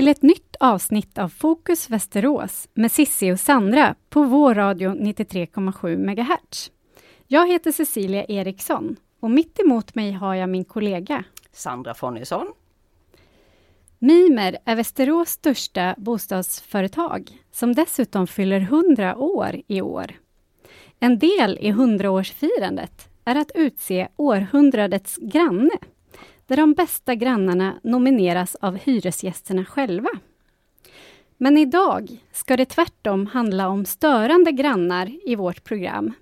till ett nytt avsnitt av Fokus Västerås med Sissi och Sandra på vår radio 93,7 MHz. Jag heter Cecilia Eriksson och mitt emot mig har jag min kollega Sandra Fonnisson. Mimer är Västerås största bostadsföretag som dessutom fyller 100 år i år. En del i 100-årsfirandet är att utse århundradets granne där de bästa grannarna nomineras av hyresgästerna själva. Men idag ska det tvärtom handla om störande grannar i vårt program.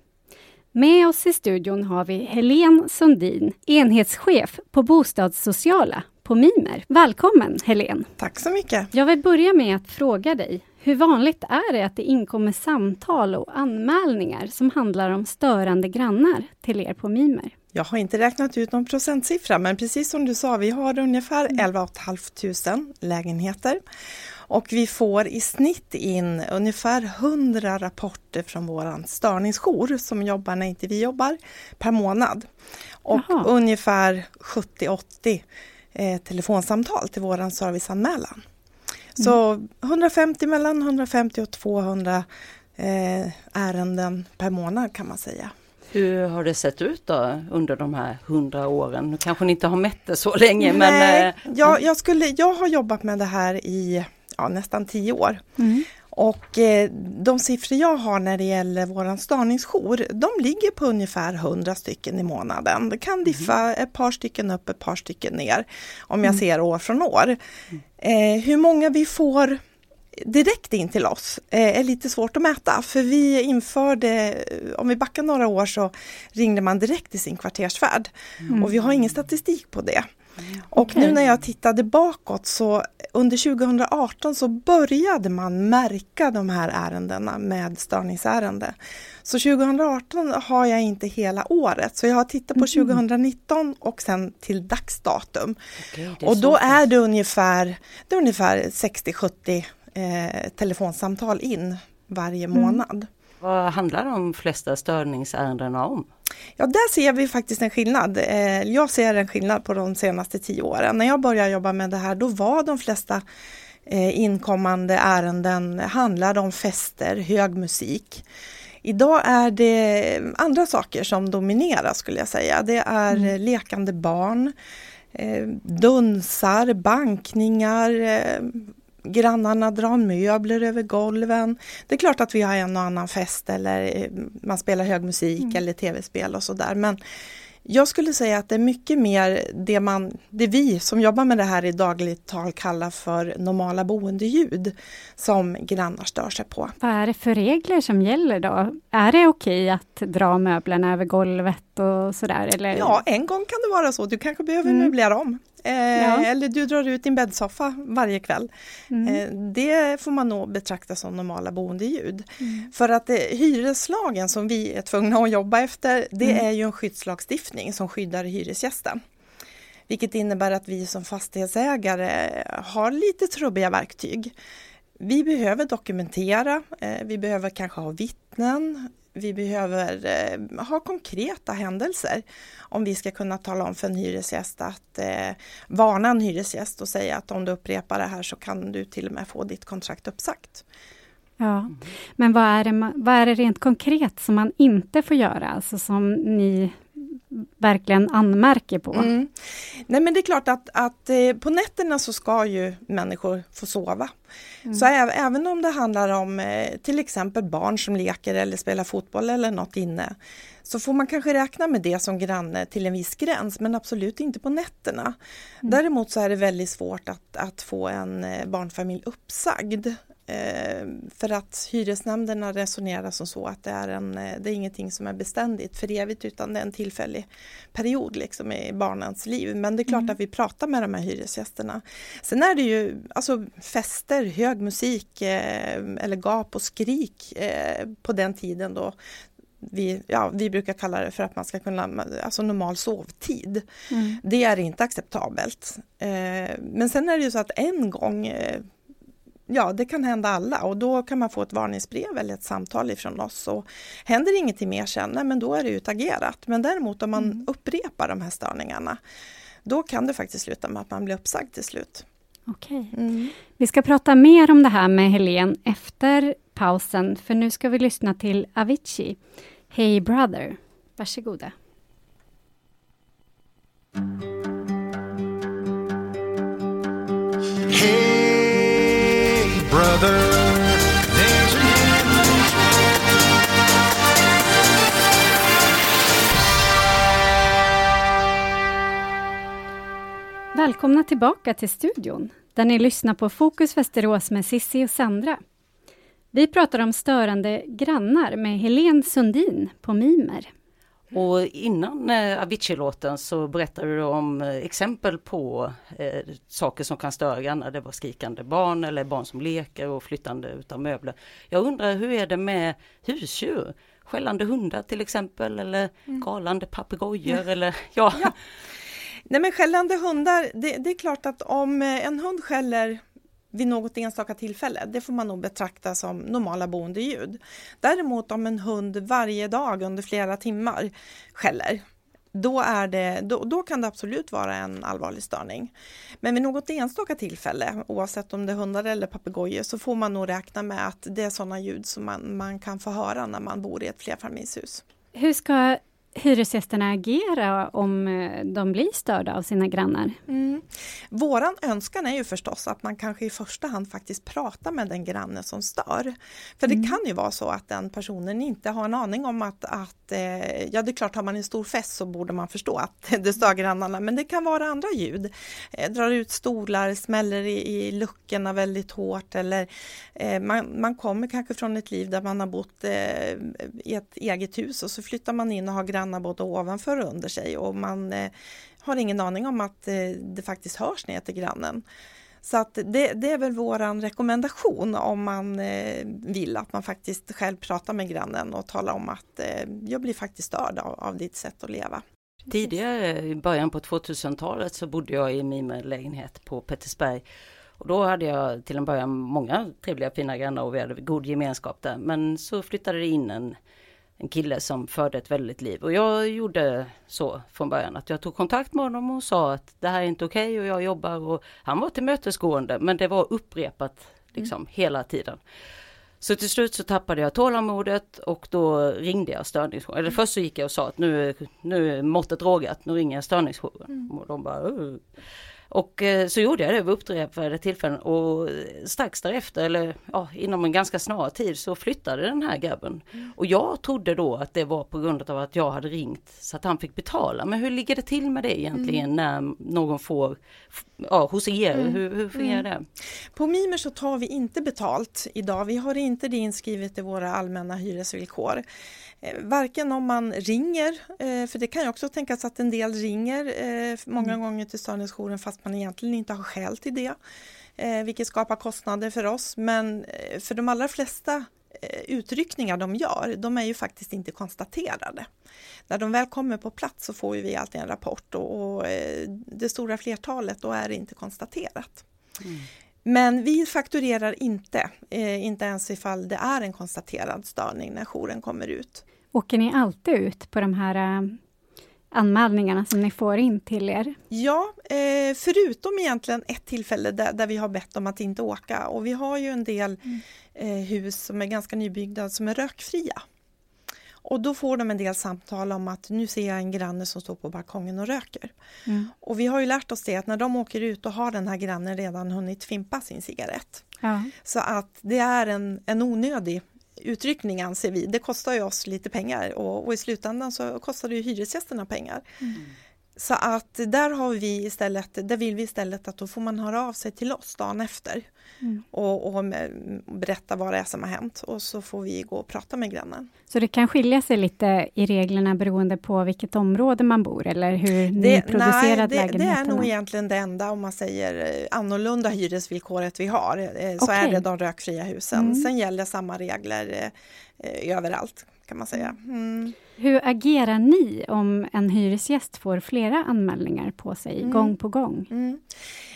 Med oss i studion har vi Helene Sundin, enhetschef på Bostadssociala på Mimer. Välkommen Helene! Tack så mycket! Jag vill börja med att fråga dig, hur vanligt är det att det inkommer samtal och anmälningar som handlar om störande grannar till er på Mimer? Jag har inte räknat ut någon procentsiffra men precis som du sa, vi har ungefär 11 mm. 500 lägenheter. Och vi får i snitt in ungefär 100 rapporter från våran störningsjour som jobbar när inte vi jobbar per månad. Och Jaha. ungefär 70-80 eh, telefonsamtal till våran serviceanmälan. Så mm. 150 mellan 150 och 200 eh, ärenden per månad kan man säga. Hur har det sett ut då under de här hundra åren? Nu kanske ni inte har mätt det så länge Nej, men... Eh, jag, jag, skulle, jag har jobbat med det här i ja, nästan tio år. Mm. Och eh, de siffror jag har när det gäller våran störningsjour, de ligger på ungefär 100 stycken i månaden. Det kan mm. diffa mm. ett par stycken upp, ett par stycken ner om jag mm. ser år från år. Mm. Eh, hur många vi får direkt in till oss eh, är lite svårt att mäta för vi införde, om vi backar några år så ringde man direkt i sin kvartersfärd mm. och vi har ingen statistik på det. Och okay. nu när jag tittade bakåt så under 2018 så började man märka de här ärendena med störningsärende. Så 2018 har jag inte hela året så jag har tittat på 2019 och sen till dagsdatum. Okay, och då är det ungefär, ungefär 60-70 eh, telefonsamtal in varje mm. månad. Mm. Vad handlar de flesta störningsärendena om? Ja, där ser vi faktiskt en skillnad. Eh, jag ser en skillnad på de senaste tio åren. När jag började jobba med det här, då var de flesta eh, inkommande ärenden handlade om fester, hög musik. Idag är det andra saker som dominerar skulle jag säga. Det är mm. lekande barn, eh, dunsar, bankningar, grannarna drar möbler över golven. Det är klart att vi har en och annan fest eller eh, man spelar hög musik mm. eller tv-spel och sådär men jag skulle säga att det är mycket mer det man, det vi som jobbar med det här i dagligt tal kallar för normala boendeljud som grannar stör sig på. Vad är det för regler som gäller då? Är det okej att dra möblerna över golvet och sådär? Eller? Ja, en gång kan det vara så. Du kanske behöver mm. möblera om. Eh, ja. Eller du drar ut din bäddsoffa varje kväll. Mm. Eh, det får man nog betrakta som normala boendeljud. Mm. För att eh, hyreslagen som vi är tvungna att jobba efter, det mm. är ju en skyddslagstiftning som skyddar hyresgästen. Vilket innebär att vi som fastighetsägare har lite trubbiga verktyg. Vi behöver dokumentera, eh, vi behöver kanske ha vittnen, vi behöver eh, ha konkreta händelser. Om vi ska kunna tala om för en hyresgäst att eh, varna en hyresgäst och säga att om du upprepar det här så kan du till och med få ditt kontrakt uppsagt. Ja, men vad är, det, vad är det rent konkret som man inte får göra, alltså som ni verkligen anmärker på? Mm. Nej men det är klart att, att eh, på nätterna så ska ju människor få sova. Mm. Så även om det handlar om eh, till exempel barn som leker eller spelar fotboll eller något inne så får man kanske räkna med det som granne till en viss gräns men absolut inte på nätterna. Mm. Däremot så är det väldigt svårt att, att få en eh, barnfamilj uppsagd för att hyresnämnderna resonerar som så att det är, en, eh, det är ingenting som är beständigt för evigt utan det är en tillfällig period liksom i barnens liv. Men det är klart mm. att vi pratar med de här hyresgästerna. Sen är det ju alltså fester, hög musik eh, eller gap och skrik eh, på den tiden då vi, ja, vi brukar kalla det för att man ska kunna, alltså normal sovtid. Mm. Det är inte acceptabelt. Eh, men sen är det ju så att en gång eh, ja, det kan hända alla och då kan man få ett varningsbrev eller ett samtal ifrån oss. Och händer ingenting mer sen, nej, men då är det utagerat. Men däremot om man mm. upprepar de här störningarna, då kan det faktiskt sluta med att man blir uppsagd till slut. Okej. Mm. Vi ska prata mer om det här med Helen efter pausen, för nu ska vi lyssna till Avicii, Hey Brother. Varsågoda. Hey brother Välkomna tillbaka till studion, där ni lyssnar på Fokus Västerås med Sissi och Sandra. Vi pratar om störande grannar med Helene Sundin på Mimer. Och innan eh, Avicii-låten så berättade du om eh, exempel på eh, saker som kan störa grannar. Det var skrikande barn eller barn som leker och flyttande utav möbler. Jag undrar hur är det med husdjur? Skällande hundar till exempel eller mm. galande papegojor ja. eller ja. ja. Nej men skällande hundar, det, det, är klart att om eh, en hund skäller vid något enstaka tillfälle, det får man nog betrakta som normala boendeljud. Däremot om en hund varje dag under flera timmar skäller, då, är det, då, då, kan det absolut vara en allvarlig störning. Men vid något enstaka tillfälle, oavsett om det är hundar eller papegojor, så får man nog räkna med att det är sådana ljud som man, man kan få höra när man bor i ett flerfamiljshus. Hur ska hyresgästerna agera om eh, de blir störda av sina grannar? Mm. Våran önskan är ju förstås att man kanske i första hand faktiskt pratar med den granne som stör. För det mm. kan ju vara så att den personen inte har en aning om att, att eh, ja det är klart har man en stor fest så borde man förstå att det stör grannarna men det kan vara andra ljud. Eh, drar ut stolar, smäller i, i luckorna väldigt hårt eller man, man kommer kanske från ett liv där man har bott i ett eget hus och så flyttar man in och har grannar grannar både ovanför och under sig och man eh, har ingen aning om att eh, det faktiskt hörs ner till grannen. Så att det, det är väl våran rekommendation om man eh, vill att man faktiskt själv pratar med grannen och talar om att jag blir faktiskt störd av, av ditt sätt att leva. Tidigare i början på 2000-talet så bodde jag i min lägenhet på Pettersberg och då hade jag till en början många trevliga fina grannar och vi hade god gemenskap där. Men så flyttade det in en en kille som förde ett väldigt liv. Och jag gjorde så från början att jag tog kontakt med honom och sa att det här är inte okej okay och jag jobbar och han var tillmötesgående men det var upprepat liksom mm. hela tiden. Så till slut så tappade jag tålamodet och då ringde jag störningsjouren. Eller först så gick jag och sa att nu, nu är måttet rågat, nu ringer jag störningsjouren. Mm. Och de bara uh. Och eh, så gjorde jag det vid upprepade tillfällen och strax därefter, eller ja, inom en ganska snar tid så flyttade den här grabben. Mm. Och jag trodde då att det var på grund av att jag hade ringt så att han fick betala. Men hur ligger det till med det egentligen mm. när någon får, ja hos er, mm. hur, hur fungerar mm. det? På Mimer så tar vi inte betalt idag, vi har inte det inskrivet i våra allmänna hyresvillkor. Eh, varken om man ringer, eh, för det kan ju också tänkas att en del ringer eh, många mm. gånger till störningsjouren fast man egentligen inte har skäl till det, vilket skapar kostnader för oss. Men för de allra flesta utryckningar de gör, de är ju faktiskt inte konstaterade. När de väl kommer på plats så får vi alltid en rapport och, och det stora flertalet då är det inte konstaterat. Mm. Men vi fakturerar inte, eh, inte ens ifall det är en konstaterad störning när jouren kommer ut. Åker ni alltid ut på de här äh, anmälningarna som ni får in till er? Ja, eh, förutom egentligen ett tillfälle där, där, vi har bett om att inte åka och vi har ju en del mm. eh, hus som är ganska nybyggda som är rökfria. Och då får de en del samtal om att nu ser jag en granne som står på balkongen och röker. Mm. Och vi har ju lärt oss det att när de åker ut och har den här grannen redan hunnit fimpa sin cigarett. Ja. Så att det är en, en onödig utryckning anser vi. Det kostar ju oss lite pengar och, och i slutändan så kostar det ju hyresgästerna pengar. Mm. Så att där har vi istället, där vill vi istället att då får man höra av sig till oss dagen efter mm. och, och berätta vad det är som har hänt och så får vi gå och prata med grannen. Så det kan skilja sig lite i reglerna beroende på vilket område man bor eller hur ni producerat nej, det, det är nog egentligen det enda om man säger eh, annorlunda hyresvillkoret vi har eh, så okay. är det de rökfria husen. Mm. Sen gäller samma regler eh, överallt kan man säga. Mm. Hur agerar ni om en hyresgäst får flera anmälningar på sig mm. gång på gång? Mm.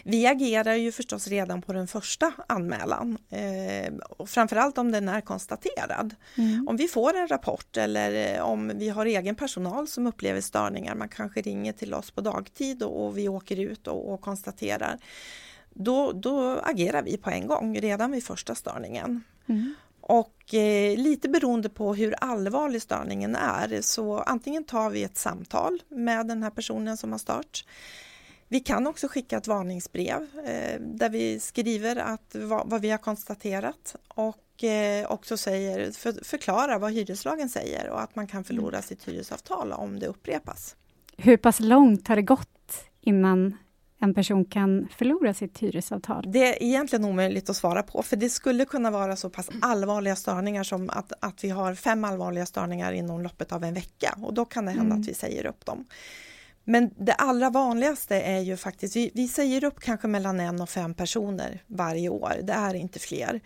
Vi agerar ju förstås redan på den första anmälan, eh, och framförallt om den är konstaterad. Mm. Om vi får en rapport eller eh, om vi har egen personal som upplever störningar, man kanske ringer till oss på dagtid och, och vi åker ut och, och konstaterar då, då agerar vi på en gång redan vid första störningen. Mm. Och eh, lite beroende på hur allvarlig störningen är så antingen tar vi ett samtal med den här personen som har stört. Vi kan också skicka ett varningsbrev eh, där vi skriver att, vad, vad, vi har konstaterat och eh, också säger, för, förklarar vad hyreslagen säger och att man kan förlora mm. sitt hyresavtal om det upprepas. Hur pass långt har det gått innan en person kan förlora sitt hyresavtal? Det är egentligen omöjligt att svara på, för det skulle kunna vara så pass allvarliga störningar som att, att vi har fem allvarliga störningar inom loppet av en vecka och då kan det hända mm. att vi säger upp dem. Men det allra vanligaste är ju faktiskt, vi, vi säger upp kanske mellan en och fem personer varje år, det är inte fler.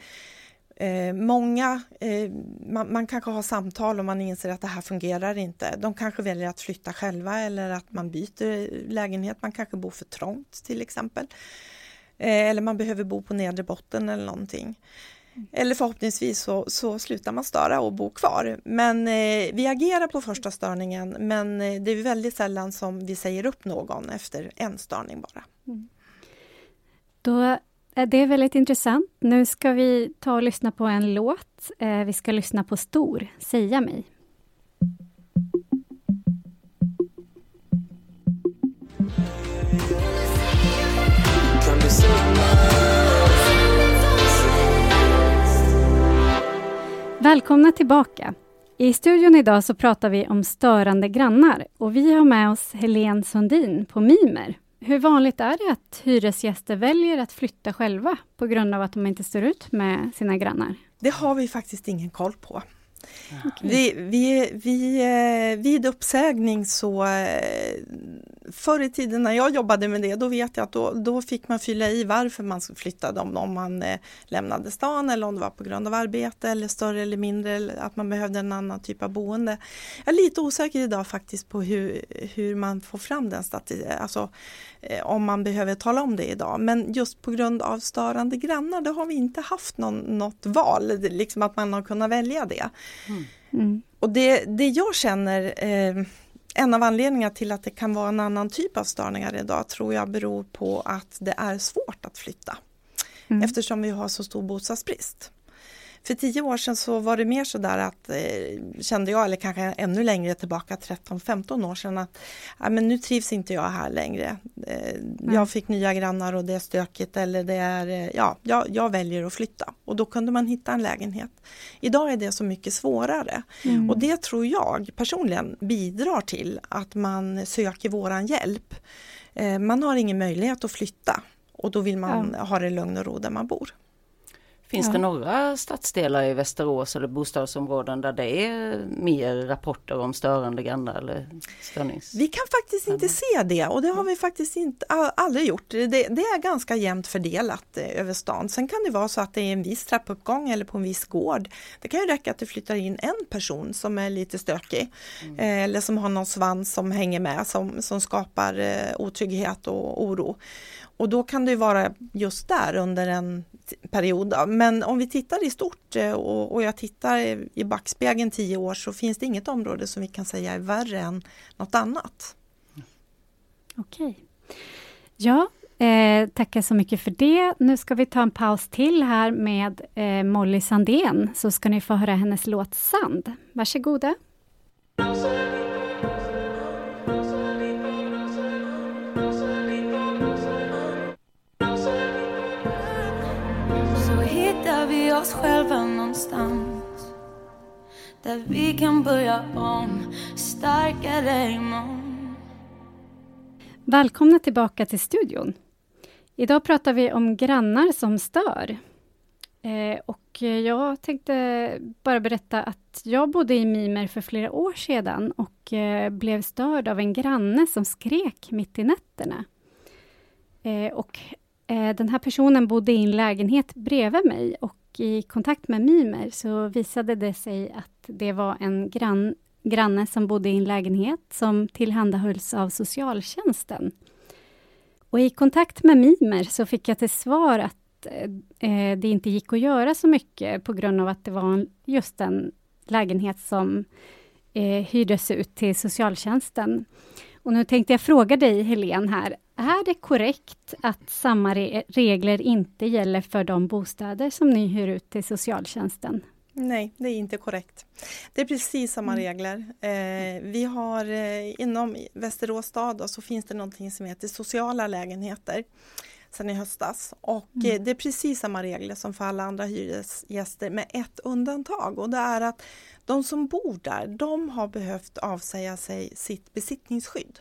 Eh, många, eh, man, man, kanske har samtal och man inser att det här fungerar inte. De kanske väljer att flytta själva eller att man byter lägenhet. Man kanske bor för trångt till exempel. Eh, eller man behöver bo på nedre botten eller någonting. Eller förhoppningsvis så, så slutar man störa och bo kvar. Men eh, vi agerar på första störningen men eh, det är väldigt sällan som vi säger upp någon efter en störning bara. Mm. Då Eh, det är väldigt intressant. Nu ska vi ta och lyssna på en låt. Eh, vi ska lyssna på Stor, Säga mig. Välkomna tillbaka. I studion idag så pratar vi om störande grannar och vi har med oss Helene Sundin på Mimer. Hur vanligt är det att hyresgäster väljer att flytta själva på grund av att de inte står ut med sina grannar? Det har vi faktiskt ingen koll på. Okay. Vi, vi, vi, eh, vid uppsägning så eh, förr i tiden när jag jobbade med det, då vet jag att då, då fick man fylla i varför man flyttade, om, om man eh, lämnade stan eller om det var på grund av arbete eller större eller mindre, eller att man behövde en annan typ av boende. Jag är lite osäker idag faktiskt på hur, hur man får fram den statistiken, alltså eh, om man behöver tala om det idag. Men just på grund av störande grannar, då har vi inte haft någon, något val, liksom att man har kunnat välja det. Mm. Mm. Och det, det jag känner eh, en av anledningarna till att det kan vara en annan typ av störningar idag tror jag beror på att det är svårt att flytta. Mm. Eftersom vi har så stor bostadsbrist. För tio år sedan så var det mer så där att eh, kände jag, eller kanske ännu längre tillbaka, 13-15 år sedan att ja, men nu trivs inte jag här längre. Eh. Jag fick nya grannar och det är stökigt eller det är, eh, ja, jag, jag, väljer att flytta. Och då kunde man hitta en lägenhet. Idag är det så mycket svårare mm. och det tror jag personligen bidrar till att man söker våran hjälp. Man har ingen möjlighet att flytta och då vill man ja. ha det lugn och ro där man bor. Finns ja. det några stadsdelar i Västerås eller bostadsområden där det är mer rapporter om störande grannar eller störnings? Vi kan faktiskt inte se det och det har vi faktiskt inte, aldrig gjort. Det, det, är ganska jämnt fördelat eh, över stan. Sen kan det vara så att det är en viss trappuppgång eller på en viss gård. Det kan ju räcka att det flyttar in en person som är lite stökig mm. Eh, eller som har någon svans som hänger med som, som skapar eh, otrygghet och oro. Och då kan det vara just där under en period. Men om vi tittar i stort eh, och, och jag tittar i backspegeln tio år så finns det inget område som vi kan säga är värre än något annat. Okej. Ja, eh, tackar så mycket för det. Nu ska vi ta en paus till här med eh, Molly Sandén, så ska ni få höra hennes låt Sand. Varsågoda. Oss själva någonstans där vi kan börja om starkare imorgon. Välkomna tillbaka till studion. Idag pratar vi om grannar som stör. Eh, och jag tänkte bara berätta att jag bodde i Mimer för flera år sedan och eh, blev störd av en granne som skrek mitt i nätterna. Eh, och eh, den här personen bodde i en lägenhet bredvid mig och i kontakt med Mimer så visade det sig att det var en grann, granne som bodde i en lägenhet som tillhandahölls av socialtjänsten. Och i kontakt med Mimer så fick jag till svar att eh, eh det inte gick att göra så mycket på grund av att det var en, just en lägenhet som eh, hyrdes ut till socialtjänsten. Och nu tänkte jag fråga dig, Helene, här, är det korrekt att samma re regler inte gäller för de bostäder som ni hyr ut till socialtjänsten? Nej, det är inte korrekt. Det är precis samma mm. regler. Eh, vi har eh, inom Västerås stad då, så finns det någonting som heter sociala lägenheter sedan i höstas. Och mm. Eh, det är precis samma regler som för alla andra hyresgäster med ett undantag och det är att de som bor där, de har behövt avsäga sig sitt besittningsskydd.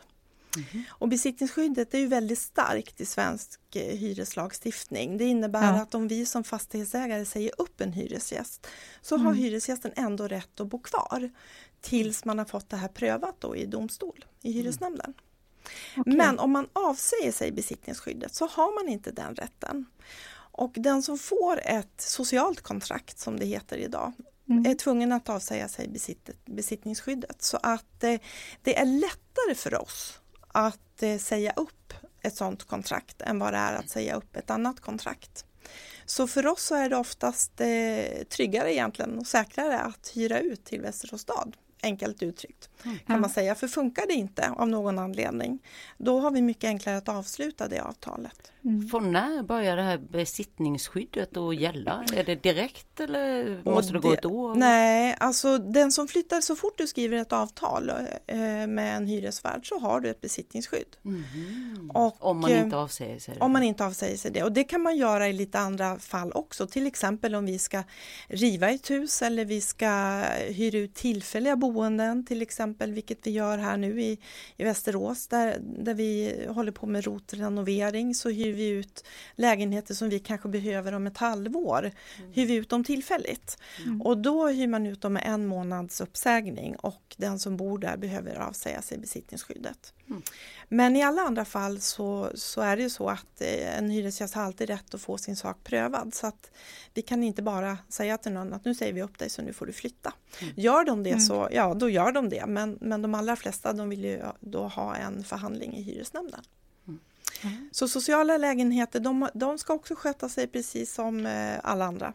Mm. Och besittningsskyddet är ju väldigt starkt i svensk eh, hyreslagstiftning. Det innebär ja. att om vi som fastighetsägare säger upp en hyresgäst så mm. har hyresgästen ändå rätt att bo kvar tills man har fått det här prövat då i domstol, i mm. hyresnämnden. Okay. Men om man avsäger sig besittningsskyddet så har man inte den rätten. Och den som får ett socialt kontrakt som det heter idag mm. är tvungen att avsäga sig besitt, besittningsskyddet. Så att eh, det är lättare för oss att eh, säga upp ett sådant kontrakt än vad det är att säga upp ett annat kontrakt. Så för oss så är det oftast eh, tryggare egentligen och säkrare att hyra ut till Västerås stad enkelt uttryckt. Mm. kan man säga. För funkar det inte av någon anledning, då har vi mycket enklare att avsluta det avtalet. Mm. Från när börjar det här besittningsskyddet att gälla? Är det direkt eller måste det, det gå ett år? Nej, alltså den som flyttar, så fort du skriver ett avtal eh, med en hyresvärd så har du ett besittningsskydd. Mm. Och, om man inte avsäger sig det? Om man inte avsäger sig det. Och det kan man göra i lite andra fall också. Till exempel om vi ska riva ett hus eller vi ska hyra ut tillfälliga boenden till exempel, vilket vi gör här nu i, i Västerås där, där vi håller på med rotrenovering så hyr vi ut lägenheter som vi kanske behöver om ett halvår. Mm. Hyr vi ut dem tillfälligt mm. och då hyr man ut dem med en månads uppsägning och den som bor där behöver avsäga sig besittningsskyddet. Mm. Men i alla andra fall så, så är det så att eh, en hyresgäst har alltid rätt att få sin sak prövad så att vi kan inte bara säga till någon att nu säger vi upp dig så nu får du flytta. Mm. Gör de det så, mm. ja då gör de det men, men de allra flesta de vill ju då ha en förhandling i hyresnämnden. Mm. Så sociala lägenheter de, de ska också sköta sig precis som eh, alla andra.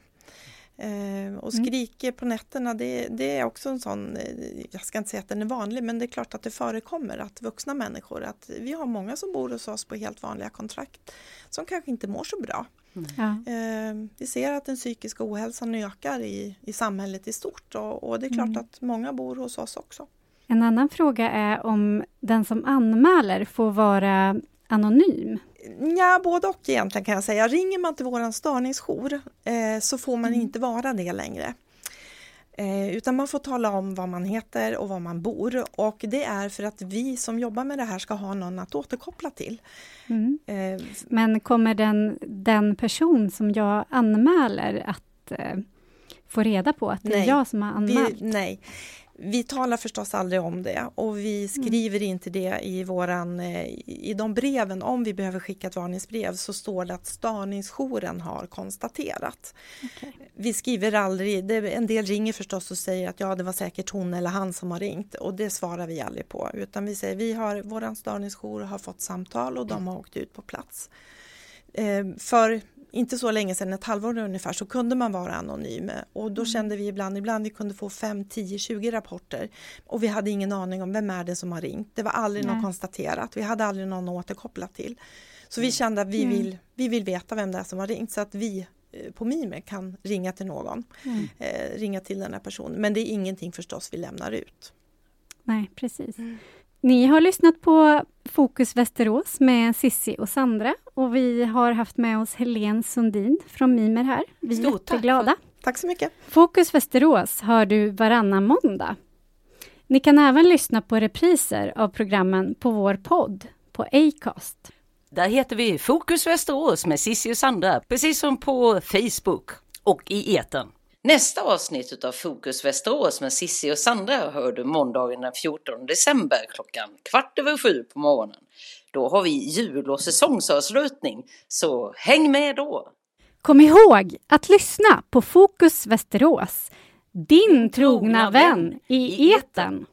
Eh, och mm. skriker mm. på nätterna, det, det, är också en sån, eh, jag ska inte säga att den är vanlig, men det är klart att det förekommer att vuxna människor, att vi har många som bor hos oss på helt vanliga kontrakt som kanske inte mår så bra. Mm. Ja. Eh, vi ser att den psykiska ohälsan ökar i, i samhället i stort och, och det är klart mm. att många bor hos oss också. En annan fråga är om den som anmäler får vara anonym? Ja, både och egentligen kan jag säga. Ringer man till våran störningsjour eh, så får man mm. inte vara det längre. Eh, utan man får tala om vad man heter och var man bor och det är för att vi som jobbar med det här ska ha någon att återkoppla till. Mm. Eh, Men kommer den, den person som jag anmäler att eh, få reda på att det nej, är jag som har anmält? Vi, nej, vi talar förstås aldrig om det och vi mm. skriver mm. inte det i våran, eh, i de breven, om vi behöver skicka ett varningsbrev så står det att störningsjouren har konstaterat. Okay. Vi skriver aldrig, det, en del ringer förstås och säger att ja det var säkert hon eller han som har ringt och det svarar vi aldrig på utan vi säger vi har, våran störningsjour har fått samtal och de har åkt ut på plats. Eh, för inte så länge sedan, ett halvår ungefär, så kunde man vara anonym och då mm. kände vi ibland, ibland vi kunde få 5, 10, 20 rapporter och vi hade ingen aning om vem är det som har ringt. Det var aldrig Nej. något konstaterat, vi hade aldrig någon att återkoppla till. Så vi mm. kände att vi, mm. vill, vi vill veta vem det är som har ringt så att vi eh, på Mimer kan ringa till någon, mm. eh, ringa till den här personen. Men det är ingenting förstås vi lämnar ut. Nej, precis. Mm. Ni har lyssnat på Fokus Västerås med Sissi och Sandra och vi har haft med oss Helene Sundin från Mimer här. Vi är Stort jätteglada. Tack, tack så mycket. Fokus Västerås hör du varannan måndag. Ni kan även lyssna på repriser av programmen på vår podd på Acast. Där heter vi Fokus Västerås med Sissi och Sandra, precis som på Facebook och i eten. Nästa avsnitt av Fokus Västerås med Sissi och Sandra hör du måndagen den 14 december klockan kvart över sju på morgonen. Då har vi jul och säsongsavslutning, så häng med då! Kom ihåg att lyssna på Fokus Västerås, din trogna vän i eten.